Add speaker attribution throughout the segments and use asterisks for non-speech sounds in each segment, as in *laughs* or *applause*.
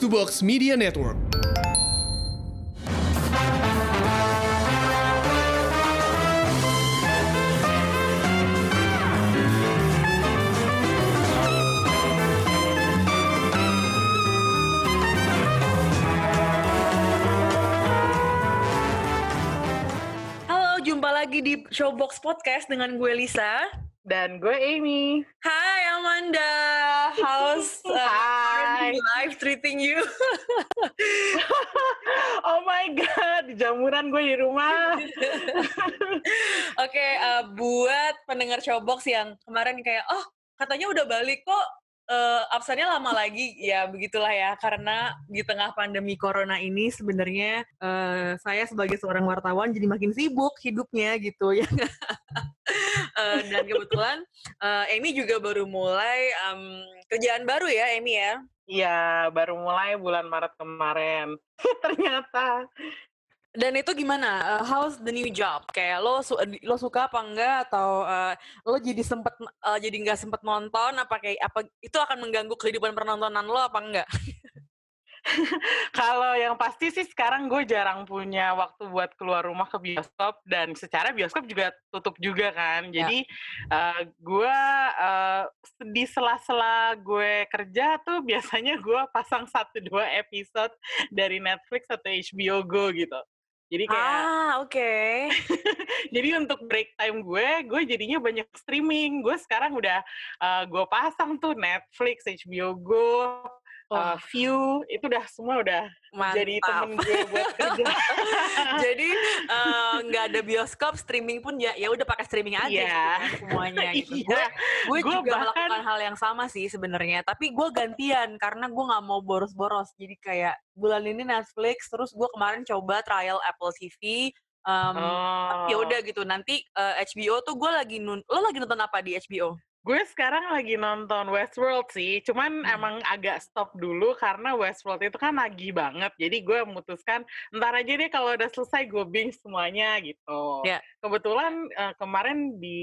Speaker 1: To Box Media Network.
Speaker 2: Halo, jumpa lagi di Showbox Podcast dengan gue Lisa.
Speaker 3: Dan gue Amy.
Speaker 2: Hai Amanda, how's *laughs* uh,
Speaker 3: Hai.
Speaker 2: life treating you? *laughs*
Speaker 3: oh my god, jamuran gue di rumah. *laughs*
Speaker 2: Oke, uh, buat pendengar Showbox yang kemarin kayak, oh katanya udah balik kok, uh, absennya lama lagi, ya begitulah ya. Karena di tengah pandemi corona ini sebenarnya uh, saya sebagai seorang wartawan jadi makin sibuk hidupnya gitu ya. *laughs* Eh, dan kebetulan uh, Amy juga baru mulai um, kerjaan baru ya, Amy ya.
Speaker 3: Iya, baru mulai bulan Maret kemarin. *laughs* Ternyata.
Speaker 2: Dan itu gimana? Uh, how's the new job? Kayak lo su- lo suka apa enggak atau uh, lo jadi sempet uh, jadi nggak sempet nonton apa kayak apa itu akan mengganggu kehidupan penontonan lo apa enggak? *laughs*
Speaker 3: Kalau yang pasti sih sekarang gue jarang punya waktu buat keluar rumah ke bioskop dan secara bioskop juga tutup juga kan.
Speaker 2: Ya.
Speaker 3: Jadi eh, gue eh, di sela-sela gue kerja tuh biasanya gue pasang satu dua episode dari Netflix atau HBO Go gitu. Jadi kayak
Speaker 2: Ah, oke. *laughs*
Speaker 3: jadi untuk break time gue, gue jadinya banyak streaming. Gue sekarang udah eh, gue pasang tuh Netflix, HBO Go, Eh, View, itu udah semua udah jadi
Speaker 2: mantap.
Speaker 3: temen gue buat kerja. *laughs*
Speaker 2: jadi eh, nggak ada bioskop, streaming pun ya ya udah pakai streaming aja
Speaker 3: Iya.
Speaker 2: gitu kan semuanya *laughs* gitu. Gue
Speaker 3: Iya.
Speaker 2: gue
Speaker 3: Gue
Speaker 2: juga
Speaker 3: bahkan-
Speaker 2: melakukan hal yang sama sih sebenarnya tapi gue gantian karena gue nggak mau boros-boros jadi kayak bulan ini Netflix terus gue kemarin coba trial Apple TV um,
Speaker 3: Oh.
Speaker 2: ya udah gitu nanti eh, HBO tuh gue lagi nun lo lagi nonton apa di HBO
Speaker 3: Gue sekarang lagi nonton Westworld sih, cuman
Speaker 2: Hmm.
Speaker 3: emang agak stop dulu karena Westworld itu kan lagi banget. Jadi gue memutuskan ntar aja deh kalau udah selesai gue binge semuanya gitu.
Speaker 2: Ya.
Speaker 3: Kebetulan eh, kemarin di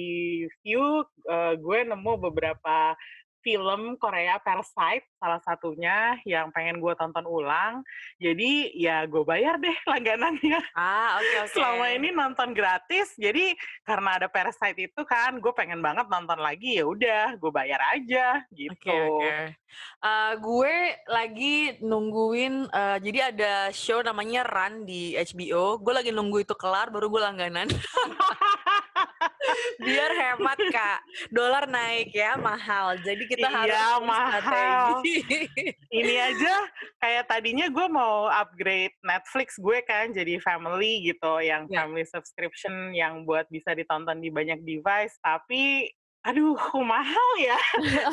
Speaker 3: View eh, gue nemu beberapa film Korea Parasite salah satunya yang pengen gue tonton ulang. Jadi ya gue bayar deh *laughs* langganannya.
Speaker 2: ah oke oke
Speaker 3: Selama ini nonton gratis, jadi karena ada Parasite itu kan, gue pengen banget nonton lagi ya udah, gue bayar aja gitu.
Speaker 2: Oke oke. Eh, gue lagi nungguin eh, jadi ada show namanya Run di HBO. Gue lagi nunggu itu kelar baru gue langganan. *laughs* Biar hemat kak, dolar naik ya mahal. Jadi kita harus
Speaker 3: Iya,
Speaker 2: punya
Speaker 3: mahal. Ini aja kayak tadinya gue mau upgrade Netflix gue kan jadi family gitu, yang
Speaker 2: Ya.
Speaker 3: family subscription yang buat bisa ditonton di banyak device, tapi aduh *laughs* mahal ya.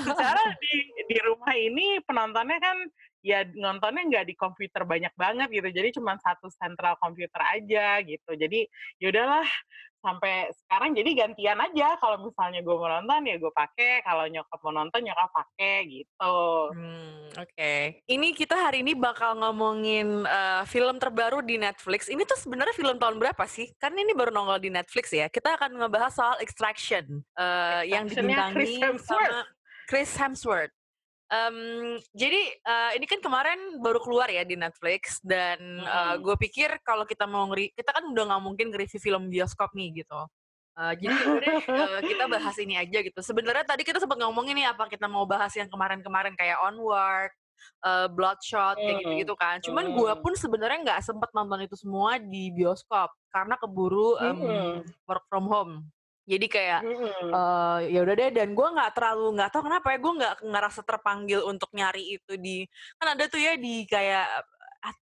Speaker 3: Secara *laughs* di di rumah ini penontonnya kan ya nontonnya nggak di komputer banyak banget gitu, jadi cuma satu central komputer aja gitu. Jadi yaudahlah sampai sekarang jadi gantian aja kalau misalnya gue mau nonton ya gue pakai, kalau nyokap mau nonton nyokap pakai gitu.
Speaker 2: Hmm, Oke, ini kita hari ini bakal ngomongin eh, film terbaru di Netflix. Ini tuh sebenarnya film tahun berapa sih? Kan ini baru nongol di Netflix ya. Kita akan ngebahas soal Extraction, eh, yang
Speaker 3: Chris
Speaker 2: dibintangi
Speaker 3: Hemsworth.
Speaker 2: sama Chris Hemsworth. Em, jadi eh, ini kan kemarin baru keluar ya di Netflix dan
Speaker 3: Mm.
Speaker 2: gue pikir kalau kita mau ngeri, kita kan udah nggak mungkin nge-review film bioskop nih gitu. Eh, jadi yaudah deh, eh, kita bahas ini aja gitu. Sebenarnya tadi kita sempat ngomongin nih apa kita mau bahas yang kemarin-kemarin kayak Onward, eh, Bloodshot kayak
Speaker 3: Hmm,
Speaker 2: gitu-gitu kan. Cuman gue
Speaker 3: hmm.
Speaker 2: pun sebenarnya nggak sempet nonton itu semua di bioskop karena keburu
Speaker 3: Hmm.
Speaker 2: work from home. Jadi kayak
Speaker 3: Mm-mm.
Speaker 2: eh ya udah deh dan gue nggak terlalu nggak tahu kenapa ya gue nggak ngerasa terpanggil untuk nyari itu di kan ada tuh ya di kayak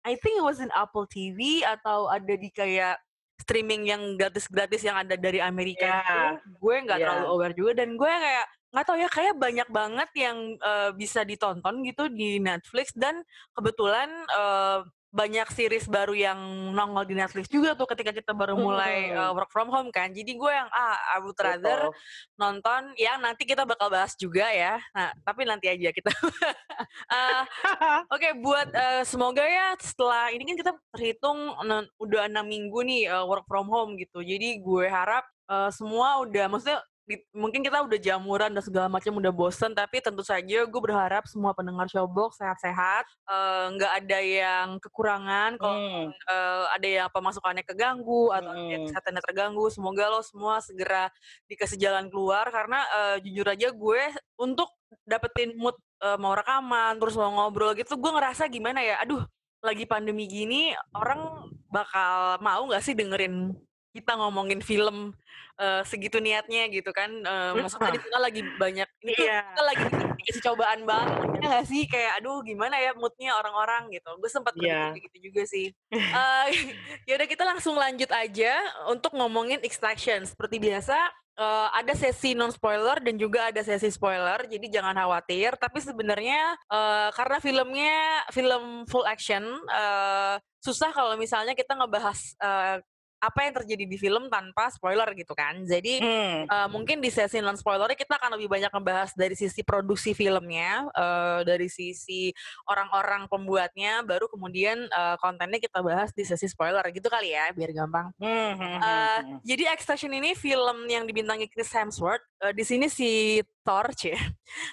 Speaker 2: I think it was in Apple TV atau ada di kayak streaming yang gratis-gratis yang ada dari Amerika itu gue nggak
Speaker 3: Iya.
Speaker 2: terlalu aware juga dan gue kayak nggak tahu ya kayak banyak banget yang eh, bisa ditonton gitu di Netflix dan kebetulan eh, banyak series baru yang nongol di Netflix juga tuh ketika kita baru mulai
Speaker 3: Hmm.
Speaker 2: eh, work from home kan jadi gue yang ah I would rather
Speaker 3: Betul.
Speaker 2: nonton yang nanti kita bakal bahas juga ya. Nah, tapi nanti aja kita. *laughs* Eh, *laughs* Oke, buat eh, semoga ya setelah ini kan kita terhitung udah enam minggu nih eh, work from home gitu. Jadi gue harap eh, semua udah, maksudnya di- mungkin kita udah jamuran dan segala macam udah bosen tapi tentu saja gue berharap semua pendengar showbox sehat-sehat eh, nggak ada yang kekurangan kalau
Speaker 3: Hmm.
Speaker 2: eh, ada yang pemasukannya keganggu atau
Speaker 3: Mm-mm.
Speaker 2: kesehatannya terganggu semoga lo semua segera dikasih jalan keluar karena eh, jujur aja gue untuk dapetin mood eh, mau rekaman terus mau ngobrol gitu gue ngerasa gimana ya aduh lagi pandemi gini orang bakal mau nggak sih dengerin kita ngomongin film eh, segitu niatnya gitu kan Eh, maksudnya di kita lagi banyak ini tuh
Speaker 3: Iya.
Speaker 2: kita lagi dikasih cobaan banget ya nggak sih? Kayak aduh gimana ya moodnya orang-orang gitu. Gue sempat
Speaker 3: Iya.
Speaker 2: berpikir gitu juga sih. *laughs* Eh, *laughs* ya udah kita langsung lanjut aja untuk ngomongin extraction. Seperti biasa eh, ada sesi non spoiler dan juga ada sesi spoiler jadi jangan khawatir. Tapi sebenarnya eh, karena filmnya film full action eh, susah kalau misalnya kita ngebahas eh, apa yang terjadi di film tanpa spoiler gitu kan jadi
Speaker 3: Hmm.
Speaker 2: Uh, mungkin di sesi non spoiler kita akan lebih banyak membahas dari sisi produksi filmnya, uh, dari sisi orang-orang pembuatnya, baru kemudian uh, kontennya kita bahas di sesi spoiler gitu kali ya, biar gampang.
Speaker 3: Hmm,
Speaker 2: Uh,
Speaker 3: hmm.
Speaker 2: jadi Extraction ini film yang dibintangi Chris Hemsworth. Uh, di sini si Thor, *laughs* cie.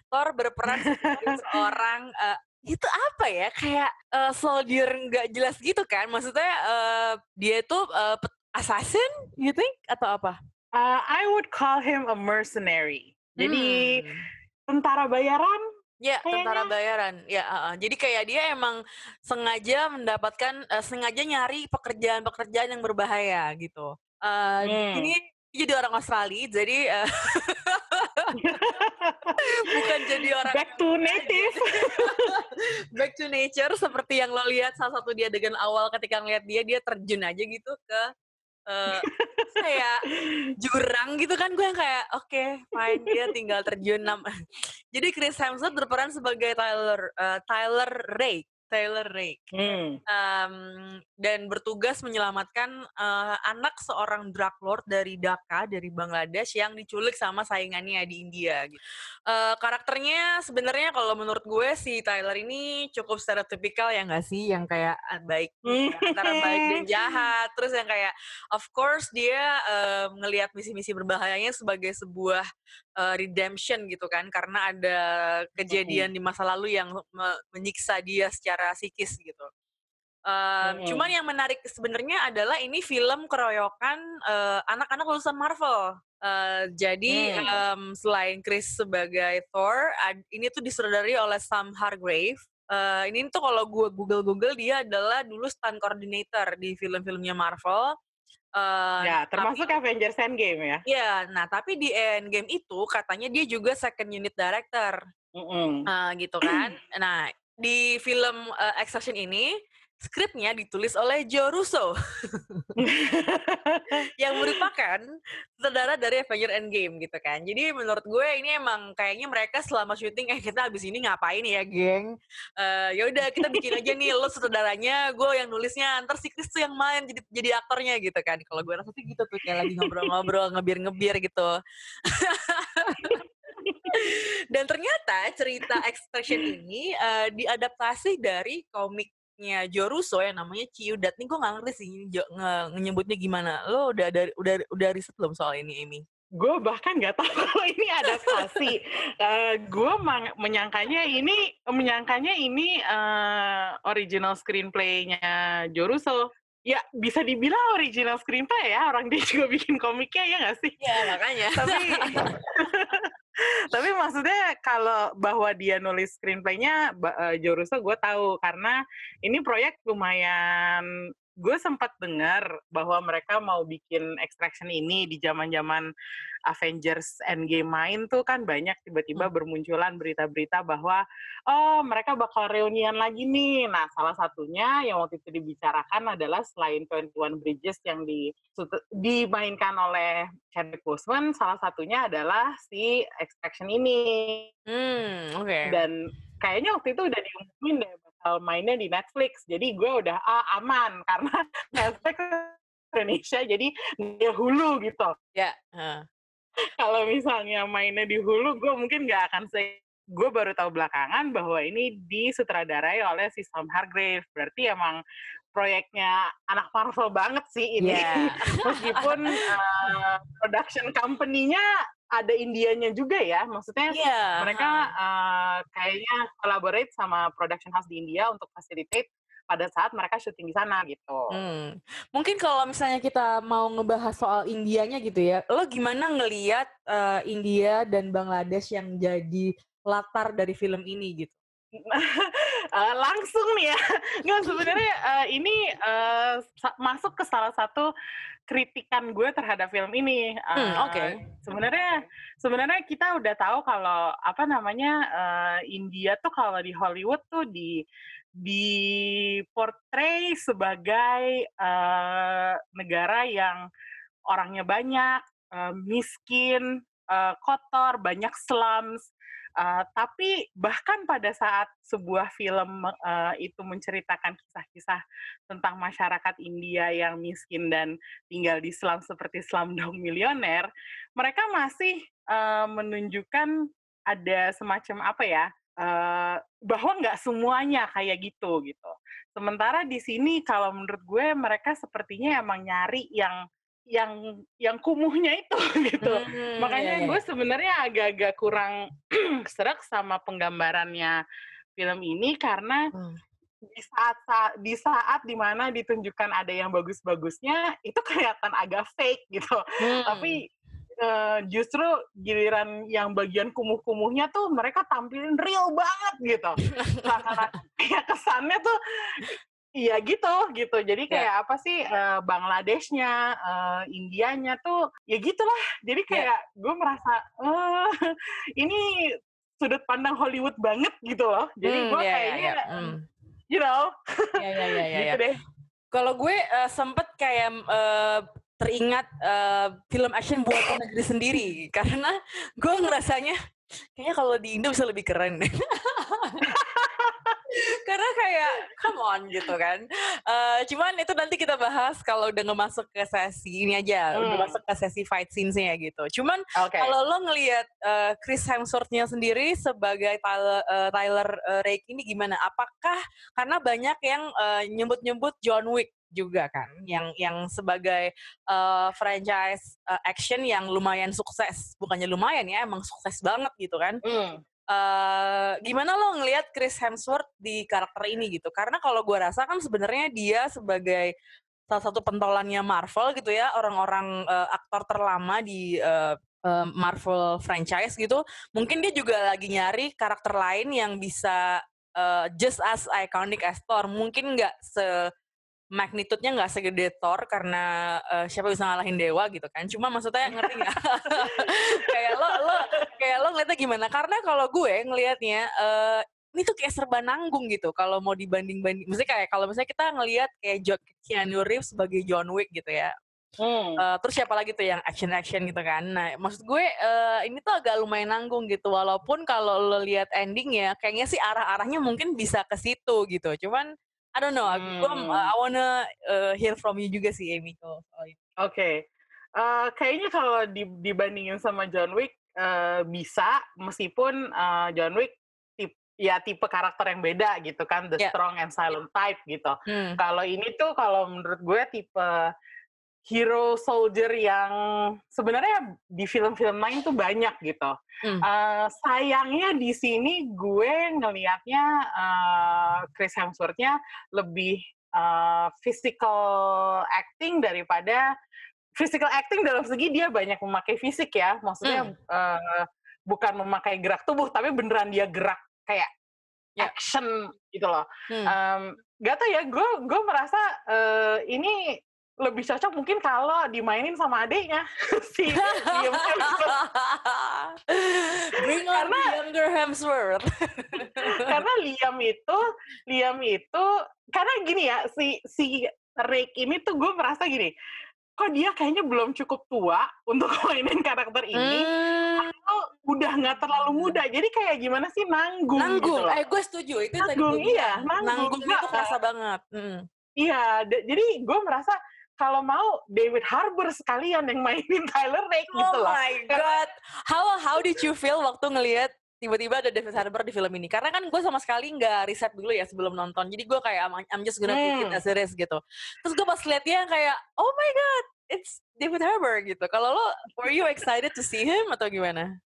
Speaker 2: Thor berperan sebagai *laughs* seorang uh, itu apa ya kayak uh, soldier nggak jelas gitu kan maksudnya uh, dia itu uh, pet- assassin you think atau apa
Speaker 3: Uh, I would call him a mercenary. Jadi
Speaker 2: Hmm.
Speaker 3: tentara bayaran.
Speaker 2: Ya, tentara
Speaker 3: Kayaknya-
Speaker 2: bayaran. Ya, uh, jadi kayak dia emang sengaja mendapatkan, eh, sengaja nyari pekerjaan-pekerjaan yang berbahaya gitu. Eh,
Speaker 3: Hmm.
Speaker 2: Ini jadi orang Australia, jadi eh, *laughs* bukan jadi orang
Speaker 3: Back to native. *laughs*
Speaker 2: back to nature seperti yang lo lihat salah satu dia adegan awal ketika ngeliat dia dia terjun aja gitu ke eh, *laughs* kayak jurang gitu kan gue yang kayak oke fine. Dia tinggal terjun nam *laughs* jadi Chris Hemsworth berperan sebagai Tyler eh, Tyler Rake Tyler Rake
Speaker 3: Hmm.
Speaker 2: Em, dan bertugas menyelamatkan eh, anak seorang drug lord dari Dhaka dari Bangladesh yang diculik sama saingannya di India. Gitu. Eh, karakternya sebenarnya kalau menurut gue si Tyler ini cukup stereotypical ya nggak sih yang kayak ah, baik
Speaker 3: Hmm.
Speaker 2: antara baik dan *laughs* jahat terus yang kayak of course dia eh, ngelihat misi-misi berbahayanya sebagai sebuah eh, redemption gitu kan karena ada kejadian di masa lalu yang me- menyiksa dia secara psikis gitu. Um,
Speaker 3: Mm-mm.
Speaker 2: Cuman yang menarik sebenarnya adalah ini film keroyokan eh, anak-anak lulusan Marvel. Eh, jadi
Speaker 3: Hmm.
Speaker 2: em, selain Chris sebagai Thor, ad- ini tuh disutradari oleh Sam Hargrave. Eh, ini tuh kalau gue Google-Google dia adalah dulu stunt coordinator di film-filmnya Marvel. Eh,
Speaker 3: Ya,
Speaker 2: tapi-
Speaker 3: termasuk Avengers Endgame ya.
Speaker 2: Iya, nah tapi di Endgame itu katanya dia juga second unit director.
Speaker 3: Mm-mm.
Speaker 2: Ah, gitu kan. *clears throat* Nah, di film uh, Extraction ini skripnya ditulis oleh Joe Russo *laughs* merupakan saudara dari Avenger Endgame gitu kan. Jadi menurut gue ini emang kayaknya mereka selama syuting eh kita habis ini ngapain ya, geng? Eh ya udah kita bikin aja nih lo saudaranya, gue yang nulisnya, ntar si Chris tuh yang main jadi jadi aktornya gitu kan. Kalau gue rasa sih gitu tuh kayak lagi ngobrol-ngobrol, ngebir-ngebir gitu. Dan ternyata cerita Extraction ini eh, diadaptasi dari komiknya Joe Russo yang namanya Ciudat. Nih gue gak ngerti sih ini Jo- nge- nyebutnya gimana. Lo udah dari udah udah riset belum soal ini, Amy?
Speaker 3: gue bahkan nggak tahu *laughs* kalau ini adaptasi. Eh gue menyangkanya ini menyangkanya ini eh, original screenplay-nya Joruso. Ya bisa dibilang original screenplay ya orang dia juga bikin komiknya ya nggak sih?
Speaker 2: Ya makanya.
Speaker 3: Tapi *laughs* tapi maksudnya kalau bahwa dia nulis screenplaynya ba- eh, Joruso gue tahu. Karena ini proyek lumayan gue sempat dengar bahwa mereka mau bikin extraction ini di zaman-zaman Avengers Endgame main tuh kan banyak tiba-tiba bermunculan berita-berita bahwa oh mereka bakal reunian lagi nih. Nah, salah satunya yang waktu itu dibicarakan adalah selain 21 Bridges yang di dimainkan oleh Chadwick Boseman, salah satunya adalah si Extraction ini.
Speaker 2: Hmm, oke.
Speaker 3: Dan kayaknya waktu itu udah diumumin deh mainnya di Netflix. Jadi gue udah ah, aman *laughs* karena Netflix Indonesia jadi dia Hulu gitu.
Speaker 2: Ya. heeh.
Speaker 3: Kalau misalnya mainnya di Hulu, gue mungkin nggak akan se gue baru tahu belakangan bahwa ini disutradarai oleh si Sam Hargrave. Berarti emang proyeknya anak Marvel banget sih ini. Yeah. *laughs* Meskipun uh, production company-nya ada Indianya juga ya, maksudnya yeah. mereka uh, kayaknya collaborate sama production house di India untuk facilitate pada saat mereka syuting di sana gitu. Hmm.
Speaker 2: Mungkin kalau misalnya kita mau ngebahas soal Indianya gitu ya, lo gimana ngeliat uh, India dan Bangladesh yang jadi latar dari film ini gitu?
Speaker 3: Uh, langsung nih ya, nggak sebenarnya uh, ini uh, masuk ke salah satu kritikan gue terhadap film ini.
Speaker 2: Uh, hmm, Oke. Okay.
Speaker 3: Sebenarnya sebenarnya kita udah tahu kalau apa namanya uh, India tuh kalau di Hollywood tuh di diportray sebagai uh, negara yang orangnya banyak, uh, miskin, uh, kotor, banyak slums. Uh, tapi bahkan pada saat sebuah film uh, itu menceritakan kisah-kisah tentang masyarakat India yang miskin dan tinggal di slum seperti Slumdog Millionaire, mereka masih uh, menunjukkan ada semacam apa ya uh, bahwa nggak semuanya kayak gitu gitu. Sementara di sini kalau menurut gue mereka sepertinya emang nyari yang yang yang kumuhnya itu *laughs* gitu. Hmm, Makanya iya, iya. gue sebenarnya agak-agak kurang *clears throat* serak sama penggambarannya film ini karena hmm. di saat, saat di saat di mana ditunjukkan ada yang bagus-bagusnya itu kelihatan agak fake gitu. Hmm. Tapi uh, justru giliran yang bagian kumuh-kumuhnya tuh mereka tampilin real banget gitu. *laughs* Karena kesannya tuh Iya gitu, gitu. Jadi ya. kayak yeah. apa sih uh, Bangladeshnya, uh, Indianya tuh ya gitulah. Jadi ya. kayak yeah. gue merasa uh, ini sudut pandang Hollywood banget gitu loh. Jadi hmm, gue yeah, kayaknya, yeah, yeah. Mm. you know,
Speaker 2: yeah, yeah, yeah, yeah, *laughs* gitu deh. Kalau gue uh, sempet kayak uh, teringat uh, film action buatan negeri sendiri karena gue ngerasanya kayaknya kalau di Indo bisa lebih keren *laughs* karena kayak come on gitu kan uh, cuman itu nanti kita bahas kalau udah ngemasuk ke sesi ini aja hmm. udah masuk ke sesi fight scenes-nya gitu cuman okay. kalau lo ngelihat uh, Chris Hemsworth-nya sendiri sebagai Tyler, uh, Tyler uh, Rake ini gimana apakah karena banyak yang uh, nyebut-nyebut John Wick juga kan yang yang sebagai uh, franchise uh, action yang lumayan sukses bukannya lumayan ya emang sukses banget gitu kan mm. Uh, gimana lo ngelihat Chris Hemsworth di karakter ini gitu? Karena kalau gue rasa kan sebenarnya dia sebagai salah satu pentolannya Marvel gitu ya orang-orang uh, aktor terlama di uh, Marvel franchise gitu mungkin dia juga lagi nyari karakter lain yang bisa uh, just as iconic as Thor. Mungkin nggak se magnitude-nya nggak segede Thor karena uh, siapa bisa ngalahin dewa gitu kan. Cuma maksudnya ngerti nggak? *laughs* kayak lo lo kayak lo ngeliatnya gimana? Karena kalau gue ngelihatnya uh, ini tuh kayak serba nanggung gitu kalau mau dibanding banding. Maksudnya kayak kalau misalnya kita ngelihat kayak Keanu Reeves sebagai John Wick gitu ya. Hmm. Uh, terus siapa lagi tuh yang action action gitu kan? Nah, maksud gue uh, ini tuh agak lumayan nanggung gitu. Walaupun kalau lo lihat ending ya, kayaknya sih arah-arahnya mungkin bisa ke situ gitu. Cuman I don't know. Hmm. Gue, uh, I wanna uh, hear from you juga sih, Amy.
Speaker 3: Oke. Okay. Uh, kayaknya kalau dibandingin sama John Wick uh, bisa, meskipun uh, John Wick tip, ya tipe karakter yang beda gitu kan, the yeah. strong and silent type gitu. Hmm. Kalau ini tuh kalau menurut gue tipe hero soldier yang sebenarnya di film-film lain tuh banyak gitu. Hmm. Uh, sayangnya di sini gue ngelihatnya uh, Chris Hemsworth-nya lebih uh, physical acting daripada physical acting dalam segi dia banyak memakai fisik ya, maksudnya hmm. uh, bukan memakai gerak tubuh tapi beneran dia gerak kayak yeah. action gitu loh. Hmm. Um, gak tau ya, gue gue merasa uh, ini lebih cocok mungkin kalau dimainin sama adiknya *laughs* si Liam Hemsworth.
Speaker 2: Bring on karena, younger Hemsworth. *laughs*
Speaker 3: karena Liam itu, Liam itu, karena gini ya, si si Rick ini tuh gue merasa gini, kok dia kayaknya belum cukup tua untuk *laughs* mainin karakter ini, hmm. atau udah nggak terlalu muda, jadi kayak gimana sih nanggung.
Speaker 2: Nanggung,
Speaker 3: gitu
Speaker 2: eh gue setuju itu
Speaker 3: nanggung, tadi iya,
Speaker 2: nanggung, nanggung itu kerasa banget. Hmm.
Speaker 3: Iya, jadi gue merasa kalau mau David Harbour sekalian yang mainin Tyler Rake
Speaker 2: oh
Speaker 3: gitu
Speaker 2: loh. Oh my god. How how did you feel waktu ngelihat tiba-tiba ada David Harbour di film ini. Karena kan gue sama sekali nggak riset dulu ya sebelum nonton. Jadi gue kayak I'm just gonna take it
Speaker 3: Hmm.
Speaker 2: as it is gitu. Terus gue pas liat dia kayak oh my god, it's David Harbour gitu. Kalau lo were you excited to see him atau gimana?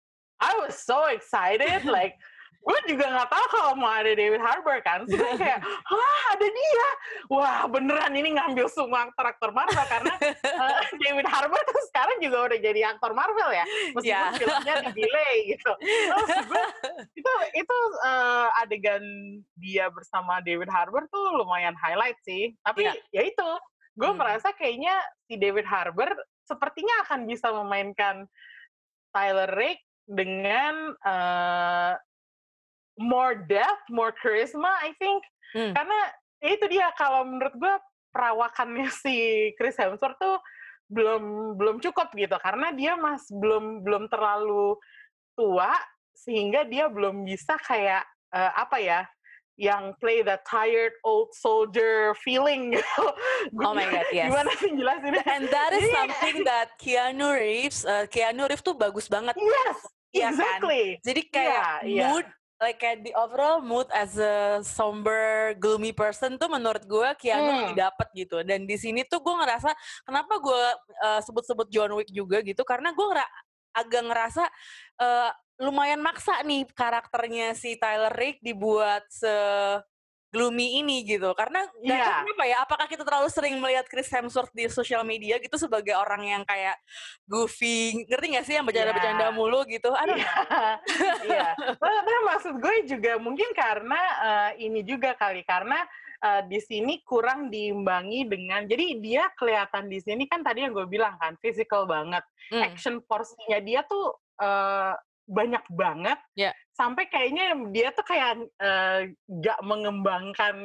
Speaker 3: I was so excited, like gue juga nggak tahu kalau mau ada David Harbour kan, gue kayak, wah ada dia, wah beneran ini ngambil semua aktor-aktor Marvel karena eh, *laughs* David Harbour tuh sekarang juga udah jadi aktor Marvel ya, meskipun
Speaker 2: Ya.
Speaker 3: filmnya di delay gitu. Terus gue *laughs* itu itu eh, adegan dia bersama David Harbour tuh lumayan highlight sih, tapi
Speaker 2: Iya.
Speaker 3: ya itu gue
Speaker 2: Hmm.
Speaker 3: merasa kayaknya si David Harbour sepertinya akan bisa memainkan Tyler Rake dengan eh, more depth, more charisma, I think.
Speaker 2: Hmm.
Speaker 3: Karena ya itu dia kalau menurut gue perawakannya *laughs* si Chris Hemsworth tuh belum belum cukup gitu karena dia mas belum belum terlalu tua sehingga dia belum bisa kayak eh, apa ya yang play the tired old soldier feeling *laughs* gitu.
Speaker 2: Oh my God, *laughs* yes.
Speaker 3: Gimana sih jelasinnya?
Speaker 2: And that is
Speaker 3: Jadi-
Speaker 2: something that Keanu Reeves, uh, Keanu Reeves tuh bagus banget.
Speaker 3: Yes,
Speaker 2: kan?
Speaker 3: exactly.
Speaker 2: Jadi kayak
Speaker 3: Iya, iya.
Speaker 2: mood, like kayak the overall mood as a somber, gloomy person tuh menurut gue Keanu
Speaker 3: Hmm.
Speaker 2: lebih dapet gitu. Dan di sini tuh gue ngerasa kenapa gue uh, sebut-sebut John Wick juga gitu karena gue ngera- agak ngerasa uh, lumayan maksa nih karakternya si Tyler Rake dibuat se gloomy ini gitu karena nggak tahu
Speaker 3: Iya.
Speaker 2: kenapa ya apakah kita terlalu sering melihat Chris Hemsworth di sosial media gitu sebagai orang yang kayak goofy ngerti gak sih yang bercanda-bercanda
Speaker 3: Iya.
Speaker 2: mulu gitu I don't
Speaker 3: Iya,
Speaker 2: know. *laughs*
Speaker 3: iya. Nah, maksud gue juga mungkin karena eh, ini juga kali karena eh, di sini kurang diimbangi dengan jadi dia kelihatan di sini kan tadi yang gue bilang kan physical banget,
Speaker 2: Hmm.
Speaker 3: action porsinya dia tuh eh, banyak banget,
Speaker 2: Iya.
Speaker 3: sampai kayaknya dia tuh kayak eh, gak mengembangkan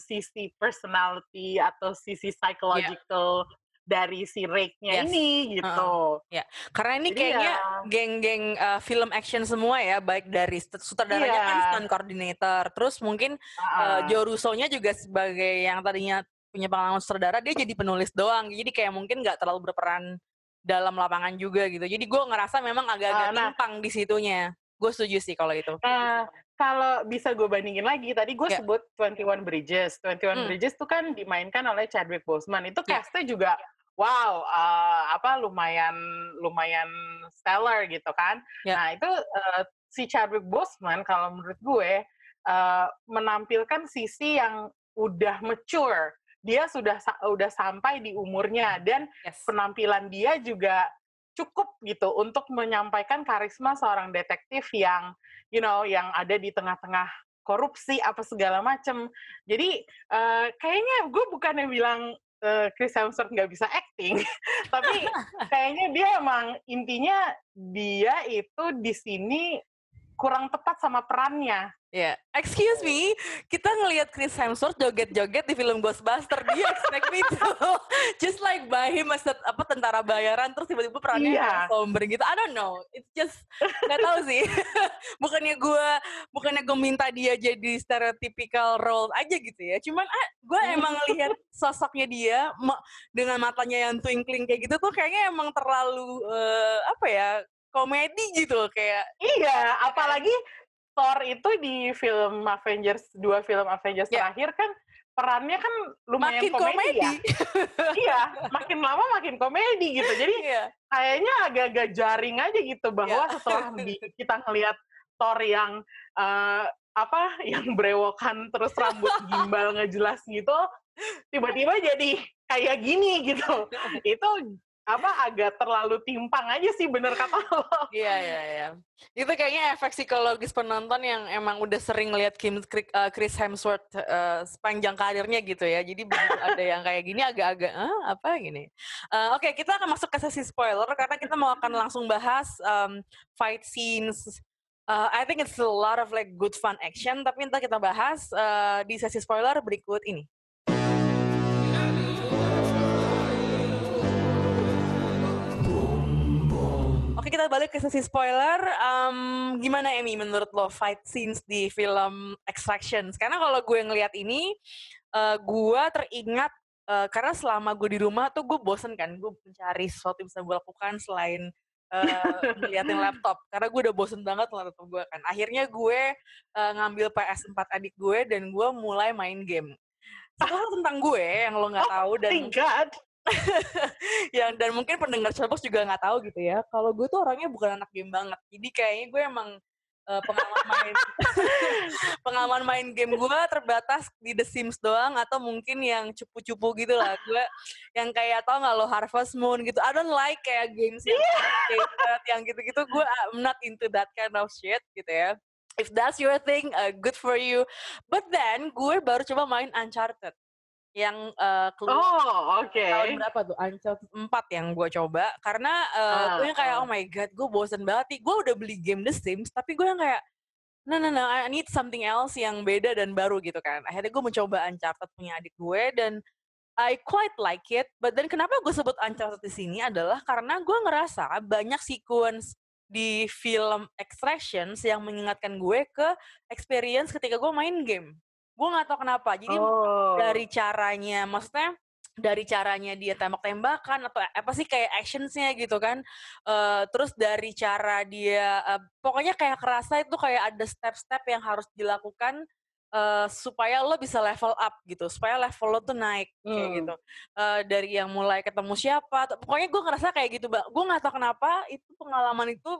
Speaker 3: sisi personality atau sisi psychological dari si Rake-nya
Speaker 2: Yes.
Speaker 3: ini gitu.
Speaker 2: Karena ini
Speaker 3: Jadi
Speaker 2: kayaknya
Speaker 3: ya-
Speaker 2: geng-geng uh, film action semua ya, baik dari sut- sutradaranya kan
Speaker 3: Iya.
Speaker 2: stunt coordinator, terus mungkin uh,
Speaker 3: Ah.
Speaker 2: Joe Russo-nya juga sebagai yang tadinya punya pengalaman sutradara, dia jadi penulis doang, jadi kayak mungkin nggak terlalu berperan dalam lapangan juga gitu. Jadi gue ngerasa memang agak-agak
Speaker 3: Ah, nah.
Speaker 2: timpang di situnya. Gue setuju sih kalau itu.
Speaker 3: Nah, kalau bisa gue bandingin lagi, tadi gue
Speaker 2: Ya.
Speaker 3: sebut 21 Bridges. 21
Speaker 2: Hmm.
Speaker 3: Bridges tuh kan dimainkan oleh Chadwick Boseman. Itu
Speaker 2: Ya.
Speaker 3: castnya juga wow, eh, apa lumayan lumayan stellar gitu kan.
Speaker 2: Ya.
Speaker 3: Nah, itu eh, si Chadwick Boseman kalau menurut gue eh, menampilkan sisi yang udah mature. Dia sudah sa- udah sampai di umurnya dan
Speaker 2: Yes.
Speaker 3: penampilan dia juga cukup gitu untuk menyampaikan karisma seorang detektif yang you know yang ada di tengah-tengah korupsi apa segala macem. Jadi eh, kayaknya gue bukannya bilang eh, Chris Hemsworth nggak bisa acting, *laughs* tapi *laughs* kayaknya dia emang intinya dia itu di sini kurang tepat sama perannya.
Speaker 2: Ya, excuse me, kita ngelihat Chris Hemsworth joget-joget di film Ghostbuster, dia *laughs* expect me to *laughs* just like buy him as a- apa tentara bayaran terus tiba-tiba perannya
Speaker 3: Iya.
Speaker 2: somber gitu. I don't know, it's just nggak tahu sih. *laughs* bukannya gue bukannya gue minta dia jadi stereotypical role aja gitu ya. Cuman ah, gue
Speaker 3: Hmm.
Speaker 2: emang lihat sosoknya dia dengan matanya yang twinkling kayak gitu tuh kayaknya emang terlalu eh, apa ya komedi gitu kayak
Speaker 3: Iya, apalagi Thor itu di film Avengers dua film Avengers
Speaker 2: Ya.
Speaker 3: terakhir kan perannya kan lumayan
Speaker 2: makin
Speaker 3: komedi,
Speaker 2: komedi.
Speaker 3: ya. iya, makin lama makin komedi gitu. Jadi
Speaker 2: Iya.
Speaker 3: kayaknya agak-agak jaring aja gitu bahwa
Speaker 2: Iya.
Speaker 3: setelah di- *laughs* kita ngelihat Thor yang eh, apa yang brewokan terus rambut gimbal nggak jelas gitu tiba-tiba jadi kayak gini gitu *laughs* itu apa agak terlalu timpang aja sih bener kata lo *laughs*
Speaker 2: Iya, iya, iya. Itu kayaknya efek psikologis penonton yang emang udah sering lihat Kim eh, Chris Hemsworth eh, sepanjang karirnya gitu ya. Jadi begitu *laughs* ada yang kayak gini agak-agak ah, apa gini. Eh, Oke, kita akan masuk ke sesi spoiler karena kita mau akan langsung bahas um, fight scenes. Uh, I think it's a lot of like good fun action, tapi ntar kita bahas uh, di sesi spoiler berikut ini. Kita balik ke sesi spoiler. Em, gimana Emmy menurut lo fight scenes di film Extraction? Karena kalau gue ngelihat ini, eh, gue teringat eh, karena selama gue di rumah tuh gue bosen kan, gue mencari sesuatu yang bisa gue lakukan selain uh, ngeliatin laptop karena gue udah bosen banget laptop gue kan. Akhirnya gue uh, ngambil PS4 adik gue dan gue mulai main game. Sekarang tentang gue yang lo nggak oh, tahu dan
Speaker 3: God. *laughs*
Speaker 2: yang dan mungkin pendengar Showbox juga nggak tahu gitu ya. Kalau gue tuh orangnya bukan anak game banget. Jadi kayaknya gue emang uh, pengalaman main *laughs* pengalaman main game gue terbatas di The Sims doang atau mungkin yang cupu-cupu gitu lah gue yang kayak tau nggak lo Harvest Moon gitu I don't like kayak games yang *laughs* yeah. yang gitu-gitu gue I'm not into that kind of shit gitu ya if that's your thing uh, good for you but then gue baru coba main Uncharted yang uh, keluar
Speaker 3: oh, okay.
Speaker 2: tahun berapa tuh? Uncharted 4 yang gue coba. Karena uh, uh, gue yang kayak oh my god gue bosen banget nih. Gue udah beli game The Sims tapi gue yang kayak no no no I need something else yang beda dan baru gitu kan. Akhirnya gue mencoba Uncharted punya adik gue dan I quite like it. But then kenapa gue sebut Uncharted di sini adalah karena gue ngerasa banyak sequence di film Extractions yang mengingatkan gue ke experience ketika gue main game gue nggak tahu kenapa jadi oh. dari caranya maksudnya dari caranya dia tembak-tembakan atau apa sih kayak actionsnya gitu kan uh, terus dari cara dia uh, pokoknya kayak kerasa itu kayak ada step-step yang harus dilakukan uh, supaya lo bisa level up gitu supaya level lo tuh naik hmm. kayak gitu uh, dari yang mulai ketemu siapa pokoknya gue ngerasa kayak gitu mbak gue nggak tahu kenapa itu pengalaman itu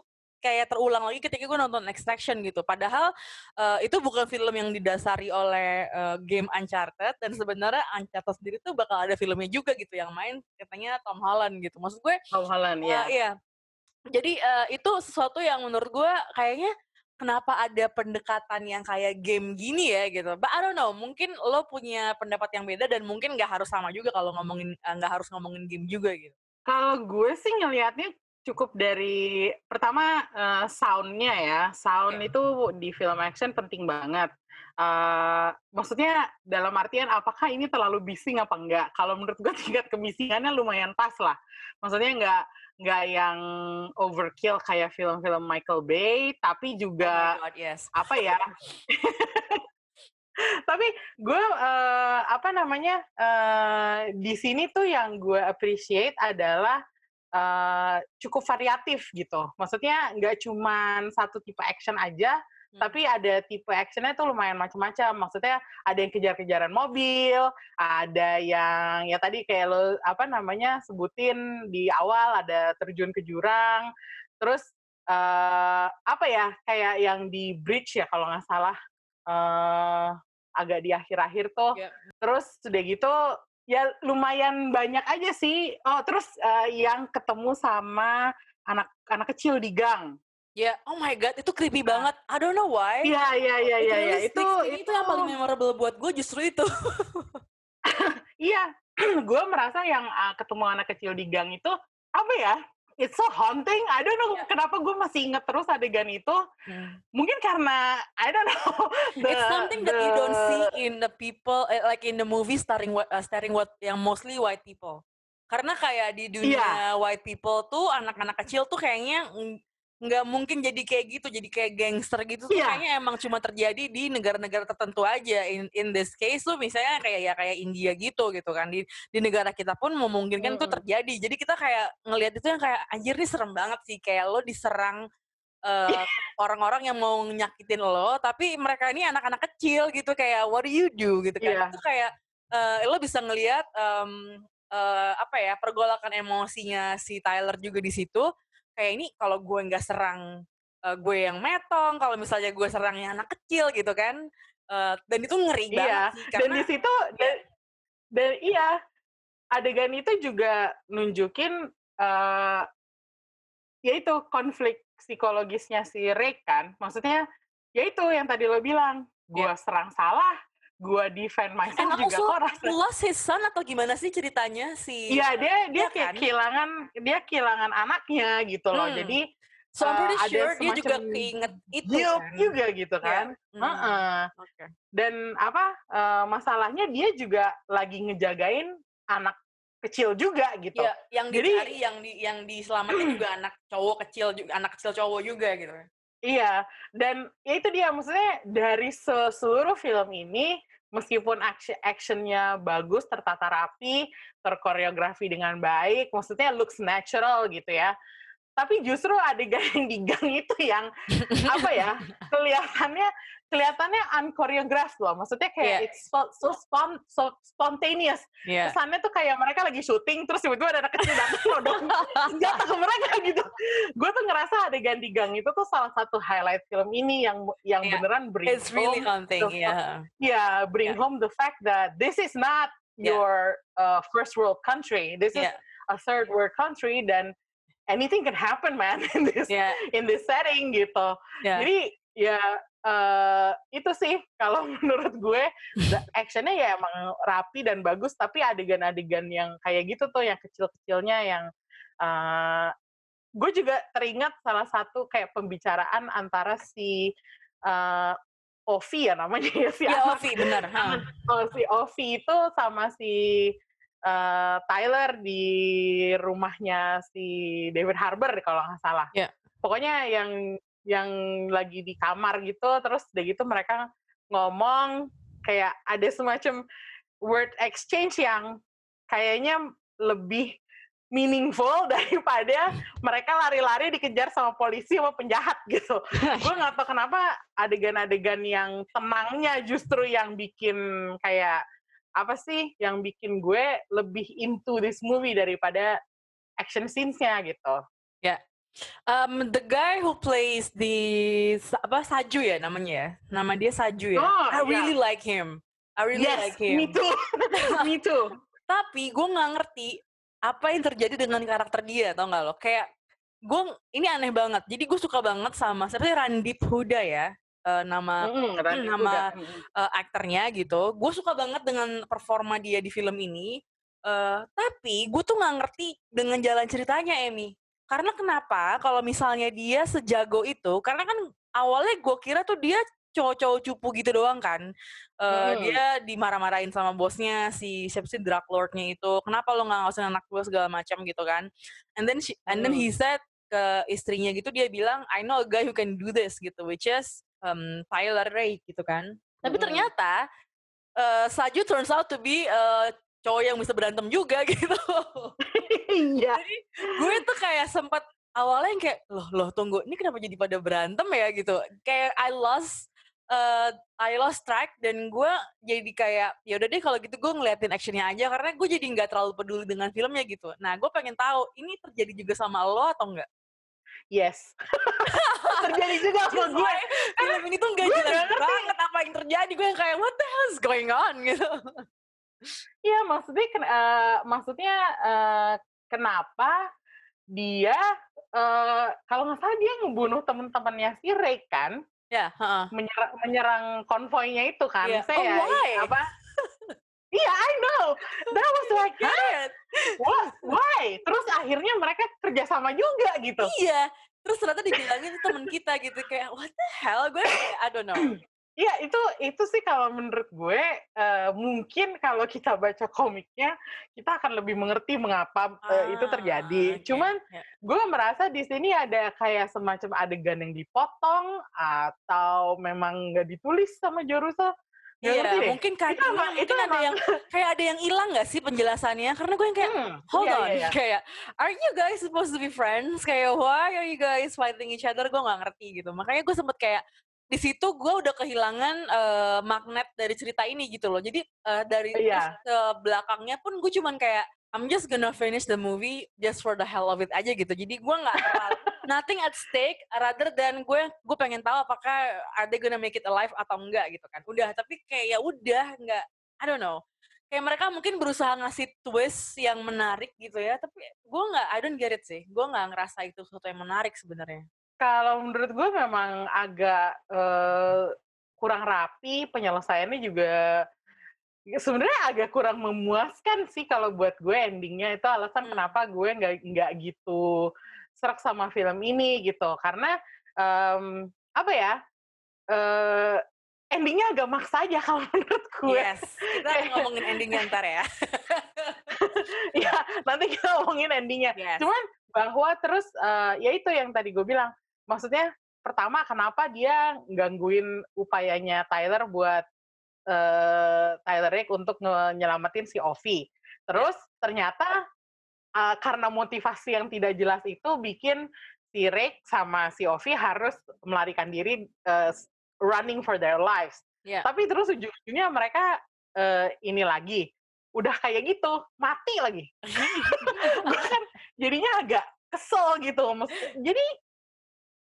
Speaker 2: kayak terulang lagi ketika gue nonton Extraction gitu. Padahal uh, itu bukan film yang didasari oleh uh, game Uncharted dan sebenarnya Uncharted sendiri tuh bakal ada filmnya juga gitu yang main katanya Tom Holland gitu. Maksud gue
Speaker 3: Tom Holland uh, ya.
Speaker 2: Iya. Jadi uh, itu sesuatu yang menurut gue kayaknya kenapa ada pendekatan yang kayak game gini ya gitu. But I don't know, mungkin lo punya pendapat yang beda dan mungkin nggak harus sama juga kalau ngomongin nggak harus ngomongin game juga gitu.
Speaker 3: Kalau gue sih ngelihatnya cukup dari pertama uh, soundnya ya. Sound yeah. itu di film action penting banget. Uh, maksudnya dalam artian apakah ini terlalu bising apa enggak? Kalau menurut gue *laughs* tingkat kebisingannya lumayan pas lah. Maksudnya enggak nggak yang overkill kayak film-film Michael Bay tapi juga
Speaker 2: oh God, yes.
Speaker 3: apa ya? *laughs* Tapi gue uh, apa namanya uh, di sini tuh yang gue appreciate adalah uh, cukup variatif gitu. Maksudnya nggak cuma satu tipe action aja, hmm. tapi ada tipe actionnya tuh lumayan macam-macam. Maksudnya ada yang kejar-kejaran mobil, ada yang ya tadi kayak lo apa namanya sebutin di awal ada terjun ke jurang, terus uh, apa ya kayak yang di bridge ya kalau nggak salah. Uh, agak di akhir-akhir tuh. Yeah. Terus sudah gitu ya lumayan banyak aja sih. Oh, terus uh, yang ketemu sama anak anak kecil di gang.
Speaker 2: Ya, yeah. oh my god, itu creepy nah. banget. I don't know why.
Speaker 3: Iya, iya, iya, iya, ya. itu
Speaker 2: itu, itu yang paling memorable buat gue justru itu. *laughs*
Speaker 3: iya, *clears throat* gue merasa yang uh, ketemu anak kecil di gang itu apa ya? It's so haunting. I don't know yeah. kenapa gue masih inget terus adegan itu. Hmm. Mungkin karena I don't know. *laughs*
Speaker 2: The, it's something the, that you don't see in the people, eh, like in the movie starring uh, starring what yang mostly white people. Karena kayak di dunia yeah. white people tuh anak-anak kecil tuh kayaknya nggak mungkin jadi kayak gitu jadi kayak gangster gitu yeah. kayaknya emang cuma terjadi di negara-negara tertentu aja. In in this case tuh misalnya kayak ya kayak India gitu gitu kan. Di di negara kita pun memungkinkan mm. itu terjadi. Jadi kita kayak ngelihat itu yang kayak anjir nih serem banget sih. Kayak lo diserang uh, orang-orang yang mau nyakitin lo tapi mereka ini anak-anak kecil gitu. Kayak what do you do? Gitu kan. Yeah. itu kayak uh, lo bisa ngelihat um, uh, apa ya pergolakan emosinya si Tyler juga di situ kayak ini kalau gue nggak serang uh, gue yang metong kalau misalnya gue serangnya anak kecil gitu kan uh, dan itu ngeri iya. banget sih
Speaker 3: karena, dan di situ ya. dan, dan iya adegan itu juga nunjukin uh, ya itu konflik psikologisnya si Rick kan maksudnya ya itu yang tadi lo bilang gue yeah. serang salah gue defend myself And juga kok rasa
Speaker 2: lost his son atau gimana sih ceritanya si
Speaker 3: Iya dia dia kayak kan? kehilangan dia kehilangan anaknya gitu loh hmm. jadi
Speaker 2: So I'm pretty uh, sure dia juga keinget itu kan?
Speaker 3: juga gitu iya. kan. Yeah. Mm. Uh -uh. Okay. Dan apa uh, masalahnya dia juga lagi ngejagain anak kecil juga gitu.
Speaker 2: Yeah, yang Jadi, dicari yang di yang diselamatkan juga *clears throat* anak cowok kecil juga anak kecil cowok juga gitu.
Speaker 3: Iya, dan ya itu dia maksudnya dari seluruh film ini meskipun action actionnya bagus, tertata rapi, terkoreografi dengan baik, maksudnya looks natural gitu ya. Tapi justru adegan yang *laughs* di gang itu yang apa ya *laughs* kelihatannya kelihatannya unchoreographed loh maksudnya kayak
Speaker 2: Iya.
Speaker 3: it's so, so, spon- so spontaneous
Speaker 2: Iya.
Speaker 3: kesannya tuh kayak mereka lagi syuting terus tiba-tiba ada anak kecil datang *laughs* nodong senjata ke mereka gitu gue tuh ngerasa adegan di gang itu tuh salah satu highlight film ini yang yang
Speaker 2: Iya.
Speaker 3: beneran bring
Speaker 2: It's really
Speaker 3: home
Speaker 2: haunting,
Speaker 3: the-
Speaker 2: ya.
Speaker 3: yeah bring
Speaker 2: Yeah.
Speaker 3: home the fact that this is not
Speaker 2: Yeah.
Speaker 3: your uh, first world country this is
Speaker 2: Yeah.
Speaker 3: a third world country dan anything can happen man *laughs* in this
Speaker 2: Ya,
Speaker 3: in this setting gitu
Speaker 2: ya.
Speaker 3: jadi ya eh, itu sih kalau *laughs* menurut gue actionnya ya emang rapi dan bagus tapi adegan-adegan yang kayak gitu tuh yang kecil-kecilnya yang eh, gue juga teringat salah satu kayak pembicaraan antara si eh, Ovi ya namanya ya si
Speaker 2: Ya,
Speaker 3: anak
Speaker 2: Ovi, benar. ha.
Speaker 3: Oh, si Ovi itu sama si eh, Tyler di rumahnya si David Harbour kalau nggak salah.
Speaker 2: Ya.
Speaker 3: Pokoknya yang yang lagi di kamar gitu, terus udah gitu mereka ngomong kayak ada semacam word exchange yang kayaknya lebih meaningful *laughs* daripada mereka lari-lari dikejar sama polisi sama penjahat gitu. *laughs* Gue nggak tahu kenapa adegan-adegan yang tenangnya justru yang bikin kayak apa sih yang bikin gue lebih into this movie daripada action scenes-nya gitu.
Speaker 2: Um, the guy who plays the apa Saju ya namanya ya. Nama dia Saju ya.
Speaker 3: Oh,
Speaker 2: I really like him. I really
Speaker 3: yes,
Speaker 2: like him. *laughs*
Speaker 3: me too, me *laughs* too.
Speaker 2: Tapi gue nggak ngerti apa yang terjadi dengan karakter dia, tau nggak lo? Kayak gue ini aneh banget. Jadi gue suka banget sama seperti Randip Huda ya, eh, nama
Speaker 3: Randy *clears throat*
Speaker 2: nama- eh, aktornya gitu. Gue suka banget dengan performa dia di film ini. Eh, tapi gue tuh nggak ngerti dengan jalan ceritanya, Emi. Karena kenapa? Kalau misalnya dia sejago itu, karena kan awalnya gue kira tuh dia cowok-cowok cupu gitu doang kan. Eh,
Speaker 3: Hmm.
Speaker 2: Dia dimarah-marahin sama bosnya si siapa sih drug lordnya itu. Kenapa lo nggak ngawasin anak gue segala macam gitu kan? And then she, and then he said ke istrinya gitu dia bilang I know a guy who can do this gitu, which is um, Tyler Rake gitu kan. Tapi ternyata eh, Saju turns out to be eh, cowok yang bisa berantem juga *laughs* gitu.
Speaker 3: Iya.
Speaker 2: gue tuh kayak sempat awalnya yang kayak loh loh tunggu ini kenapa jadi pada berantem ya gitu. Kayak I lost eh, I lost track dan gue jadi kayak ya udah deh kalau gitu gue ngeliatin actionnya aja karena gue jadi nggak terlalu peduli dengan filmnya gitu. Nah gue pengen tahu ini terjadi juga sama lo atau enggak?
Speaker 3: Yes. *laughs* Terjadi juga sama gue.
Speaker 2: film ini tuh
Speaker 3: gue
Speaker 2: jelas
Speaker 3: ngerti.
Speaker 2: banget apa yang terjadi. Gue yang kayak what the hell is going on gitu.
Speaker 3: Iya, maksudnya ken- eh, maksudnya eh, kenapa dia eh, kalau nggak salah dia ngebunuh teman-temannya si Ray kan
Speaker 2: Ya, heeh.
Speaker 3: menyerang, menyerang konvoynya itu kan
Speaker 2: Iya.
Speaker 3: saya
Speaker 2: Oh, why?
Speaker 3: apa Iya, I know. That was like, huh? What? Why? Terus akhirnya mereka kerjasama juga gitu.
Speaker 2: Iya. Terus ternyata dibilangin temen kita gitu kayak what the hell gue I don't know. *clears throat*
Speaker 3: Iya, itu itu sih kalau menurut gue eh, mungkin kalau kita baca komiknya kita akan lebih mengerti mengapa eh, itu
Speaker 2: Ah,
Speaker 3: terjadi.
Speaker 2: oke.
Speaker 3: Cuman
Speaker 2: Ya.
Speaker 3: gue merasa di sini ada kayak semacam adegan yang dipotong atau memang nggak ditulis sama Jorusa.
Speaker 2: Iya, mungkin kan
Speaker 3: Itu emang-
Speaker 2: mungkin
Speaker 3: itu
Speaker 2: ada
Speaker 3: emang-
Speaker 2: yang *laughs* kayak ada yang hilang nggak sih penjelasannya? Karena gue yang kayak
Speaker 3: Hmm,
Speaker 2: hold
Speaker 3: iya,
Speaker 2: on,
Speaker 3: iya, iya. *laughs*
Speaker 2: kayak aren't you guys supposed to be friends? Kayak why are you guys fighting each other? Gue nggak ngerti gitu. Makanya gue sempet kayak di situ gue udah kehilangan eh, magnet dari cerita ini gitu loh. Jadi eh, dari
Speaker 3: Iya.
Speaker 2: terus belakangnya pun gue cuman kayak I'm just gonna finish the movie just for the hell of it aja gitu. Jadi gue nggak terlalu nothing at stake rather than gue gue pengen tahu apakah are they gonna make it alive atau enggak gitu kan. Udah tapi kayak ya udah nggak I don't know. Kayak mereka mungkin berusaha ngasih twist yang menarik gitu ya, tapi gue nggak, I don't get it sih. Gue nggak ngerasa itu sesuatu yang menarik sebenarnya.
Speaker 3: Kalau menurut gue memang agak eh, kurang rapi penyelesaiannya juga ya sebenarnya agak kurang memuaskan sih kalau buat gue endingnya itu alasan
Speaker 2: Hmm.
Speaker 3: kenapa gue nggak nggak gitu serak sama film ini gitu. Karena em, apa ya eh, endingnya agak maksa aja kalau *laughs* menurut gue.
Speaker 2: Yes, kita akan ngomongin endingnya ntar ya. *laughs*
Speaker 3: ya nanti kita ngomongin endingnya.
Speaker 2: Yes.
Speaker 3: cuman bahwa terus eh, ya itu yang tadi gue bilang. Maksudnya pertama kenapa dia gangguin upayanya Tyler buat eh, Tyler Rake untuk nyelamatin si Ovi? Terus ternyata uh, karena motivasi yang tidak jelas itu bikin si Rick sama si Ovi harus melarikan diri uh, running for their lives. Yeah. Tapi terus ujung-ujungnya mereka uh, ini lagi udah kayak gitu mati lagi. *laughs* kan jadinya agak kesel gitu. Jadi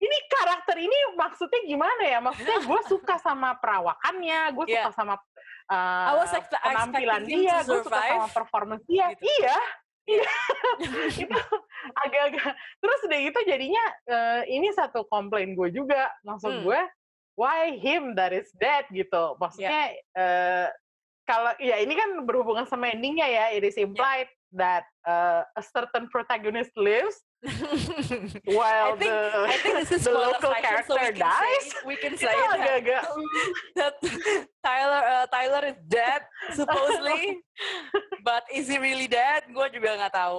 Speaker 3: ini karakter ini maksudnya gimana ya? Maksudnya gue *laughs* suka sama perawakannya, gue suka yeah. sama uh, penampilan dia, gue suka sama performance dia. Gitu. Iya, iya. *laughs* itu agak-agak. Terus udah gitu jadinya uh, ini satu komplain gue juga. Maksud hmm. gue, why him that is dead gitu? Maksudnya yeah. uh, kalau ya ini kan berhubungan sama endingnya ya. It is implied yeah. That uh, a certain protagonist lives *laughs* while I think, the, I think this is *laughs* the local character so we dies.
Speaker 2: Say, we can *laughs* say that, that Tyler uh, Tyler is dead supposedly, but is he really dead? Gue juga nggak tahu.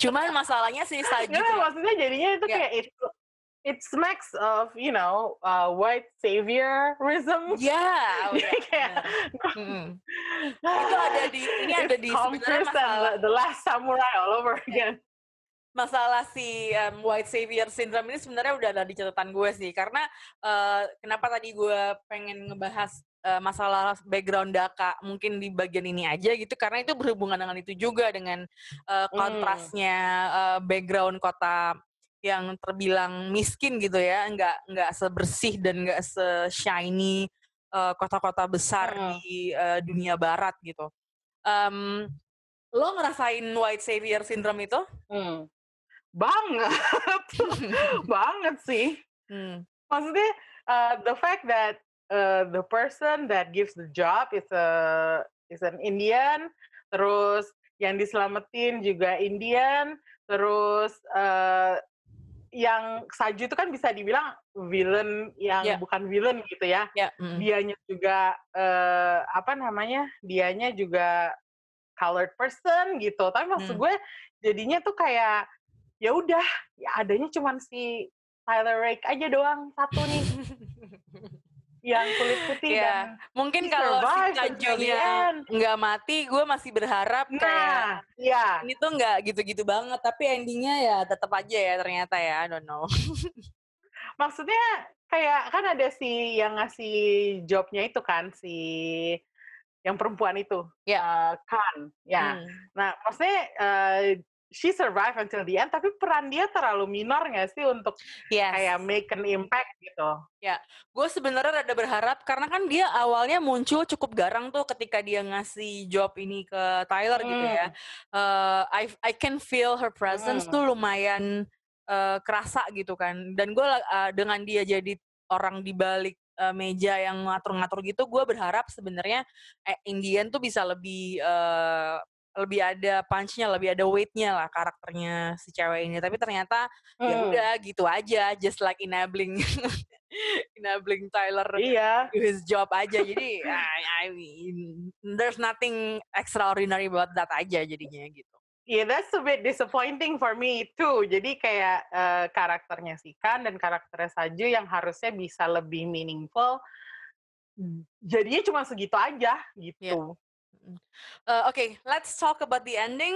Speaker 2: Cuman masalahnya sih saja.
Speaker 3: Nggak, maksudnya jadinya itu yeah. kayak itu it smacks of you know uh, white saviorism.
Speaker 2: Yeah, *laughs* oh, yeah. hmm. *laughs* itu ada di ini ada di sebenarnya masalah
Speaker 3: the last samurai all over again.
Speaker 2: Masalah si um, white savior syndrome ini sebenarnya udah ada di catatan gue sih karena uh, kenapa tadi gue pengen ngebahas uh, masalah background Daka mungkin di bagian ini aja gitu karena itu berhubungan dengan itu juga dengan uh, kontrasnya uh, background kota yang terbilang miskin gitu ya, nggak nggak sebersih dan nggak se-shiny uh, kota-kota besar hmm. di uh, dunia barat gitu. Um, lo ngerasain white savior syndrome itu?
Speaker 3: Hmm. Banget, *laughs* banget sih. Hmm. Maksudnya uh, the fact that uh, the person that gives the job is a is an Indian, terus yang diselamatin juga Indian, terus uh, yang Saju itu kan bisa dibilang villain yang yeah. bukan villain gitu ya. Yeah. Mm. Dianya juga uh, apa namanya? Dianya juga colored person gitu. Tapi maksud mm. gue jadinya tuh kayak ya udah, ya adanya cuman si Tyler Rake aja doang satu nih. *laughs* yang kulit putih yeah. dan
Speaker 2: mungkin kalau si Tajunya nggak mati gue masih berharap nah, kayak
Speaker 3: yeah.
Speaker 2: ini tuh nggak gitu-gitu banget tapi endingnya ya tetap aja ya ternyata ya I don't know *laughs*
Speaker 3: maksudnya kayak kan ada si yang ngasih jobnya itu kan si yang perempuan itu
Speaker 2: yeah.
Speaker 3: uh, kan ya hmm. nah maksudnya uh, she survive until the end, tapi peran dia terlalu minor nggak sih untuk yes. kayak make an impact gitu?
Speaker 2: Ya, gue sebenarnya ada berharap karena kan dia awalnya muncul cukup garang tuh ketika dia ngasih job ini ke Tyler hmm. gitu ya. Uh, I I can feel her presence hmm. tuh lumayan uh, kerasa gitu kan. Dan gue uh, dengan dia jadi orang di balik uh, meja yang ngatur-ngatur gitu, gue berharap sebenarnya eh, Indian tuh bisa lebih uh, lebih ada punch-nya, lebih ada weight-nya lah karakternya si cewek ini. Tapi ternyata ya hmm. ya udah gitu aja, just like enabling *laughs* enabling Tyler
Speaker 3: iya.
Speaker 2: do his job aja. Jadi I, I mean, there's nothing extraordinary about that aja jadinya gitu.
Speaker 3: Yeah, that's a bit disappointing for me too. Jadi kayak uh, karakternya si Kan dan karakternya Saju yang harusnya bisa lebih meaningful, jadinya cuma segitu aja gitu. Yeah.
Speaker 2: Uh, Oke, okay, let's talk about the ending.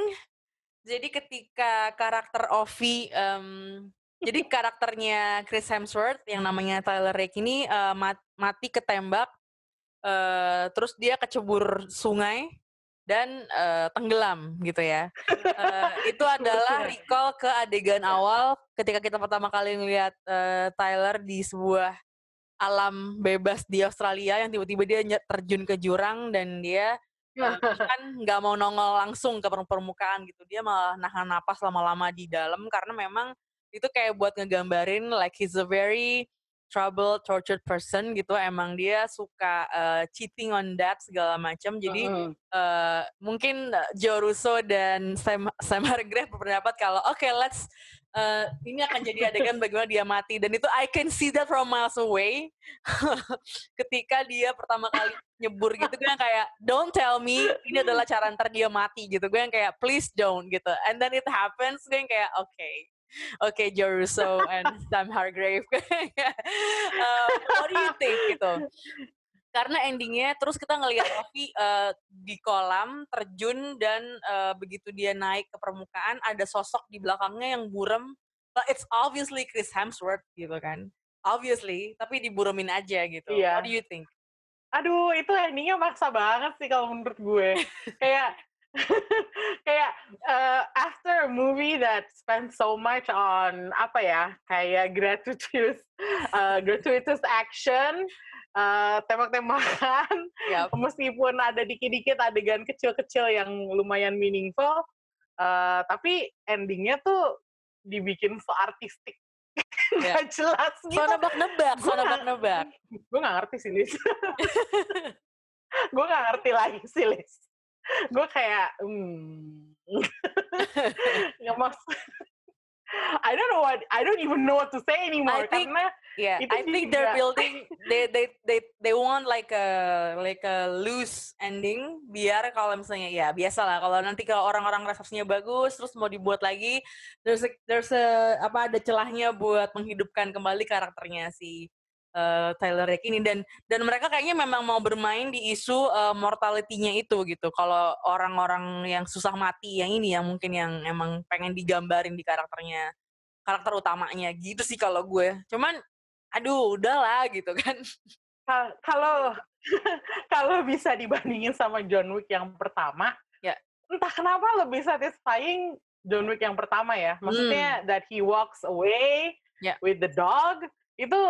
Speaker 2: Jadi ketika karakter Ovi, um, jadi *laughs* karakternya Chris Hemsworth yang namanya Tyler Rake ini uh, mat mati ketembak, uh, terus dia kecebur sungai dan uh, tenggelam gitu ya. Uh, itu *laughs* adalah recall ke adegan awal ketika kita pertama kali melihat uh, Tyler di sebuah alam bebas di Australia yang tiba-tiba dia terjun ke jurang dan dia kan nggak mau nongol langsung ke permukaan gitu dia malah nahan napas lama-lama di dalam karena memang itu kayak buat ngegambarin like he's a very troubled tortured person gitu emang dia suka uh, cheating on that segala macam jadi uh -huh. uh, mungkin Joe Russo dan Sam Sam Hargrave berpendapat kalau oke okay, let's uh, ini akan jadi adegan bagaimana dia mati. Dan itu I can see that from miles away. *laughs* Ketika dia pertama kali nyebur gitu gue yang kayak don't tell me ini adalah cara ntar dia mati gitu. Gue yang kayak please don't gitu. And then it happens gue yang kayak oke okay Oke, okay, Joe Russo and Sam Hargrave. *laughs* um, what do you think? Gitu? Karena endingnya terus kita ngelihat Luffy uh, di kolam terjun dan uh, begitu dia naik ke permukaan ada sosok di belakangnya yang burem. But it's obviously Chris Hemsworth gitu kan. Obviously tapi diburemin aja gitu. Yeah. what do you think?
Speaker 3: Aduh itu endingnya maksa banget sih kalau menurut gue. *laughs* Kayak *laughs* kayak uh, after a movie that spends so much on apa ya kayak gratuitous uh, gratuitous action uh, tembak-tembakan yep. meskipun ada dikit-dikit adegan kecil-kecil yang lumayan meaningful uh, tapi endingnya tuh dibikin so artistik *laughs* yeah. gak jelas
Speaker 2: gitu. So nebak-nebak, so nebak-nebak. *laughs*
Speaker 3: Gue gak ngerti sih, Liz. gue gak ngerti lagi sih, Liz. Gue kayak, hmm. *laughs* gak maksud. I don't know what I don't even know what to say anymore. I think, karena
Speaker 2: yeah I think they're building they they they they want like a like a loose ending biar kalau misalnya ya biasa lah kalau nanti kalau orang-orang resepsinya bagus terus mau dibuat lagi there's a, there's a apa ada celahnya buat menghidupkan kembali karakternya si uh, Tyler Rake ini dan dan mereka kayaknya memang mau bermain di isu uh, mortality-nya itu gitu. Kalau orang-orang yang susah mati yang ini yang mungkin yang emang pengen digambarin di karakternya karakter utamanya gitu sih kalau gue. Cuman aduh udahlah gitu kan.
Speaker 3: Kalau *laughs* kalau bisa dibandingin sama John Wick yang pertama, ya entah kenapa lebih satisfying John Wick yang pertama ya. Maksudnya hmm. that he walks away yeah. with the dog itu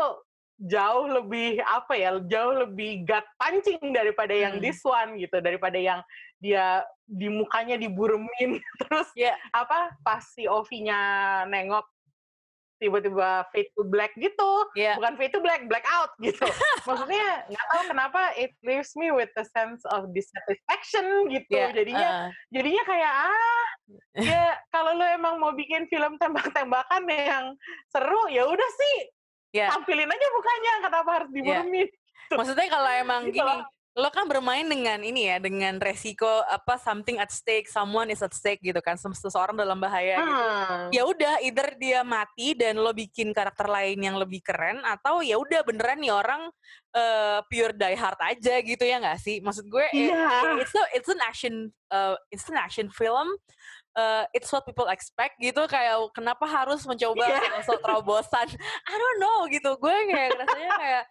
Speaker 3: jauh lebih apa ya jauh lebih gut punching daripada hmm. yang this one gitu daripada yang dia di mukanya diburemin *laughs* terus yeah. apa pas si Ovi-nya nengok tiba-tiba fade to black gitu yeah. bukan fade to black black out gitu *laughs* maksudnya nggak tahu kenapa it leaves me with a sense of dissatisfaction gitu yeah. jadinya uh. jadinya kayak ah *laughs* ya kalau lo emang mau bikin film tembak-tembakan yang seru ya udah sih yeah. tampilin aja mukanya kenapa harus iya. diburumin
Speaker 2: yeah. maksudnya kalau emang gitu gini lo kan bermain dengan ini ya dengan resiko apa something at stake someone is at stake gitu kan seseorang dalam bahaya gitu. hmm. gitu ya udah either dia mati dan lo bikin karakter lain yang lebih keren atau ya udah beneran nih orang uh, pure die hard aja gitu ya nggak sih maksud gue yeah. it, it's a, it's an action uh, it's an action film uh, it's what people expect gitu kayak kenapa harus mencoba yeah. so terobosan? I don't know gitu. Gue kayak rasanya kayak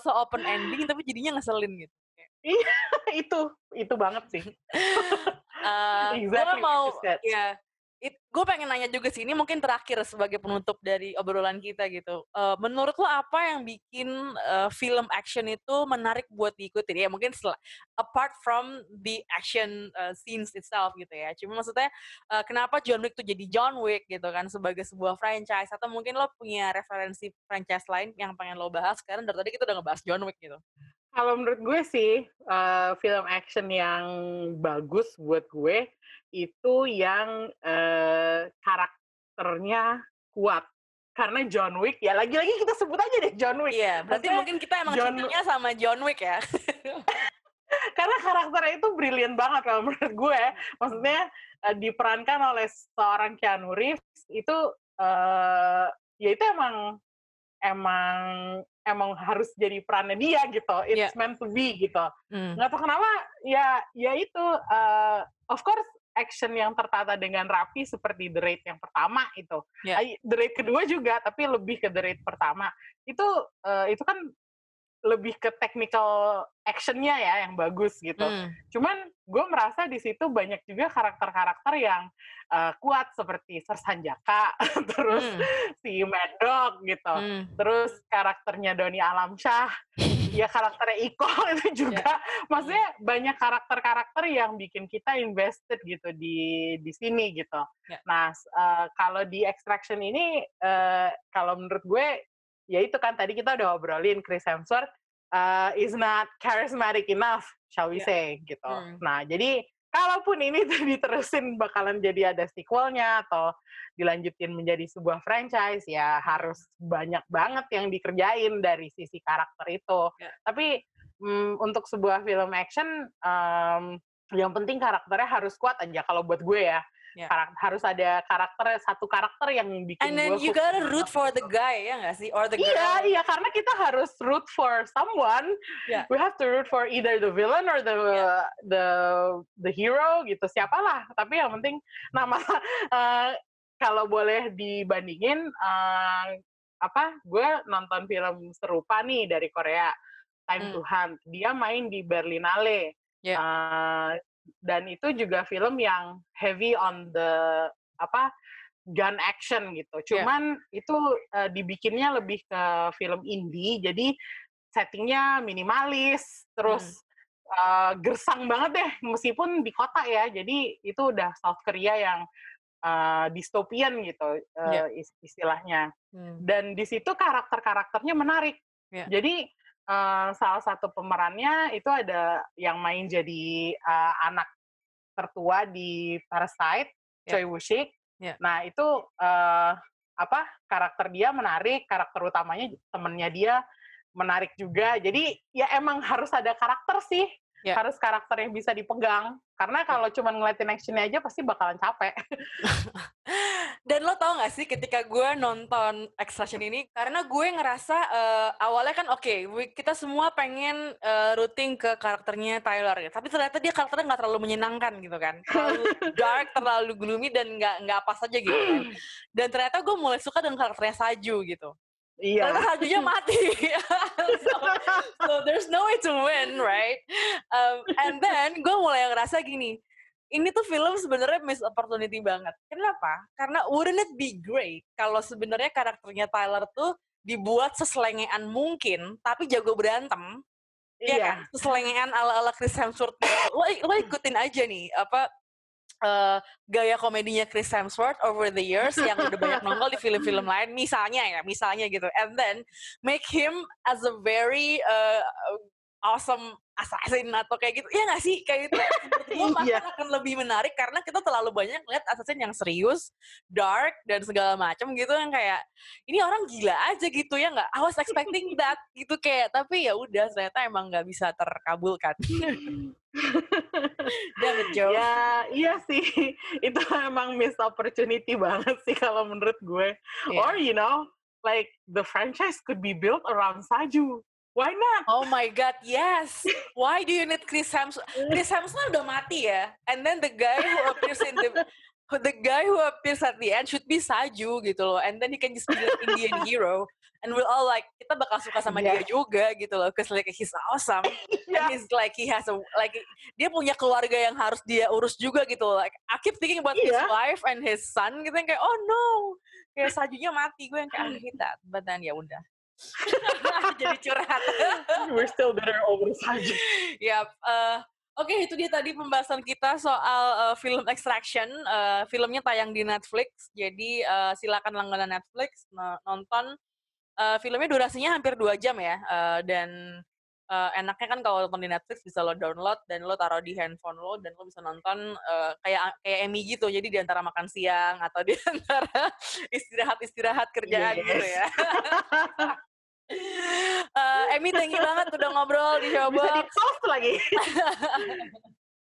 Speaker 2: so, open ending tapi jadinya ngeselin gitu.
Speaker 3: Iya *laughs* itu itu banget sih.
Speaker 2: Uh, *laughs* exactly gue mau ya it, gue pengen nanya juga sih ini mungkin terakhir sebagai penutup dari obrolan kita gitu. Uh, menurut lo apa yang bikin uh, film action itu menarik buat diikutin? Ya mungkin setelah, apart from the action uh, scenes itself gitu ya. Cuma maksudnya uh, kenapa John Wick tuh jadi John Wick gitu kan sebagai sebuah franchise atau mungkin lo punya referensi franchise lain yang pengen lo bahas sekarang dari tadi kita udah ngebahas John Wick gitu.
Speaker 3: Kalau menurut gue sih uh, film action yang bagus buat gue itu yang uh, karakternya kuat. Karena John Wick, ya lagi-lagi kita sebut aja deh John Wick.
Speaker 2: Iya, berarti Maksudnya, mungkin kita emang John... cintanya sama John Wick ya. *laughs*
Speaker 3: Karena karakternya itu brilian banget kalau menurut gue. Maksudnya uh, diperankan oleh seorang Keanu Reeves itu uh, ya itu emang emang emang harus jadi perannya dia gitu. It's yeah. meant to be gitu. Mm. Nggak tahu kenapa ya ya itu uh, of course action yang tertata dengan rapi seperti The Raid yang pertama itu. Yeah. The Raid kedua juga, tapi lebih ke The Raid pertama. Itu uh, itu kan lebih ke technical actionnya ya yang bagus gitu. Mm. Cuman gue merasa di situ banyak juga karakter-karakter yang uh, kuat seperti Sersan Jaka, *laughs* terus mm. si Mad Dog gitu, mm. terus karakternya Doni Alamsyah, ya karakternya Iko *laughs* itu juga, yeah. maksudnya banyak karakter-karakter yang bikin kita invested gitu di di sini gitu. Yeah. Nah uh, kalau di Extraction ini, uh, kalau menurut gue ya itu kan tadi kita udah obrolin Chris Hemsworth uh, is not charismatic enough, shall we yeah. say gitu. Hmm. Nah, jadi kalaupun ini *laughs* diterusin bakalan jadi ada sequelnya atau dilanjutin menjadi sebuah franchise ya harus banyak banget yang dikerjain dari sisi karakter itu. Yeah. Tapi um, untuk sebuah film action um, yang penting karakternya harus kuat aja kalau buat gue ya yeah. karakter, harus ada karakter satu karakter yang bikin
Speaker 2: and then you gotta root for the guy ya nggak sih or the
Speaker 3: iya,
Speaker 2: girl
Speaker 3: iya iya karena kita harus root for someone yeah. we have to root for either the villain or the yeah. the the hero gitu siapalah tapi yang penting *laughs* nama uh, kalau boleh dibandingin uh, apa gue nonton film serupa nih dari Korea Time hmm. to Hunt dia main di Berlinale yeah. uh, dan itu juga film yang heavy on the apa gun action gitu. Ya. Cuman yeah. itu uh, dibikinnya lebih ke film indie, jadi settingnya minimalis, terus hmm. uh, gersang banget deh, meskipun di kota ya. Jadi itu udah South Korea yang uh, dystopian gitu uh, yeah. istilahnya. Hmm. Dan di situ karakter-karakternya menarik. Yeah. Jadi uh, salah satu pemerannya itu ada yang main jadi uh, anak tertua di Parasite, yeah. Choi Woo-sik. Yeah. Nah itu uh, apa karakter dia menarik, karakter utamanya temennya dia menarik juga. Jadi ya emang harus ada karakter sih yeah. harus karakter yang bisa dipegang. Karena ya. kalau cuma ngeliatin actionnya aja pasti bakalan capek. *laughs*
Speaker 2: Dan lo tau gak sih ketika gue nonton Extraction ini karena gue ngerasa uh, awalnya kan oke okay, kita semua pengen uh, rooting ke karakternya Tyler ya tapi ternyata dia karakternya nggak terlalu menyenangkan gitu kan. Terlalu *laughs* dark terlalu gloomy dan nggak nggak apa saja gitu kan. *clears throat* Dan ternyata gue mulai suka dengan karakternya Saju gitu Iya. Ternyata sajunya *laughs* mati. so, so there's no way to win, right? Um, and then gue mulai ngerasa gini, ini tuh film sebenarnya miss opportunity banget. Kenapa? Karena wouldn't it be great kalau sebenarnya karakternya Tyler tuh dibuat seselengean mungkin, tapi jago berantem. Iya. Ya kan? Seselengean ala-ala Chris Hemsworth. Lo, lo ikutin aja nih, apa uh, gaya komedinya Chris Hemsworth over the years yang udah banyak *laughs* nongol di film-film lain misalnya ya misalnya gitu. And then make him as a very uh, awesome assassin atau kayak gitu ya nggak sih kayak menurut gue *laughs* akan lebih menarik karena kita terlalu banyak lihat assassin yang serius dark dan segala macam gitu yang kayak ini orang gila aja gitu ya nggak I was expecting *laughs* that gitu kayak tapi ya udah ternyata emang nggak bisa terkabulkan *laughs*
Speaker 3: Damn Joe. Ya, iya sih. Itu emang miss opportunity banget sih kalau menurut gue. Yeah. Or you know, like the franchise could be built around Saju. Why not?
Speaker 2: Oh my God, yes. Why do you need Chris Hemsworth? *laughs* Chris Hemsworth udah mati ya. And then the guy who appears in the the guy who appears at the end should be Saju gitu loh. And then he can just be an Indian *laughs* hero. And we're all like, kita bakal suka sama yeah. dia juga gitu loh. Cause like he's awesome. yeah. And he's like, he has a, like, dia punya keluarga yang harus dia urus juga gitu loh. Like, I keep thinking about yeah. his wife and his son gitu. Yang kayak, oh no. Kayak Sajunya mati. Gue yang kayak, I hate that. But then ya udah. Jadi curhat. *laughs*
Speaker 3: We're still better over saja.
Speaker 2: Yap. Uh, Oke, okay, itu dia tadi pembahasan kita soal uh, film Extraction. Uh, filmnya tayang di Netflix, jadi uh, silakan langganan Netflix nonton. Uh, filmnya durasinya hampir dua jam ya, uh, dan uh, enaknya kan kalau nonton di Netflix bisa lo download dan lo taruh di handphone lo dan lo bisa nonton uh, kayak kayak Emmy gitu. Jadi di antara makan siang atau di *laughs* antara istirahat-istirahat kerjaan yes. gitu ya. *laughs* uh, Emi thank you banget udah ngobrol di Showbox.
Speaker 3: Bisa di post lagi. *laughs*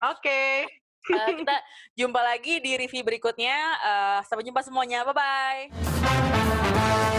Speaker 3: Oke. okay.
Speaker 2: uh, kita jumpa lagi di review berikutnya. Uh, sampai jumpa semuanya. Bye-bye.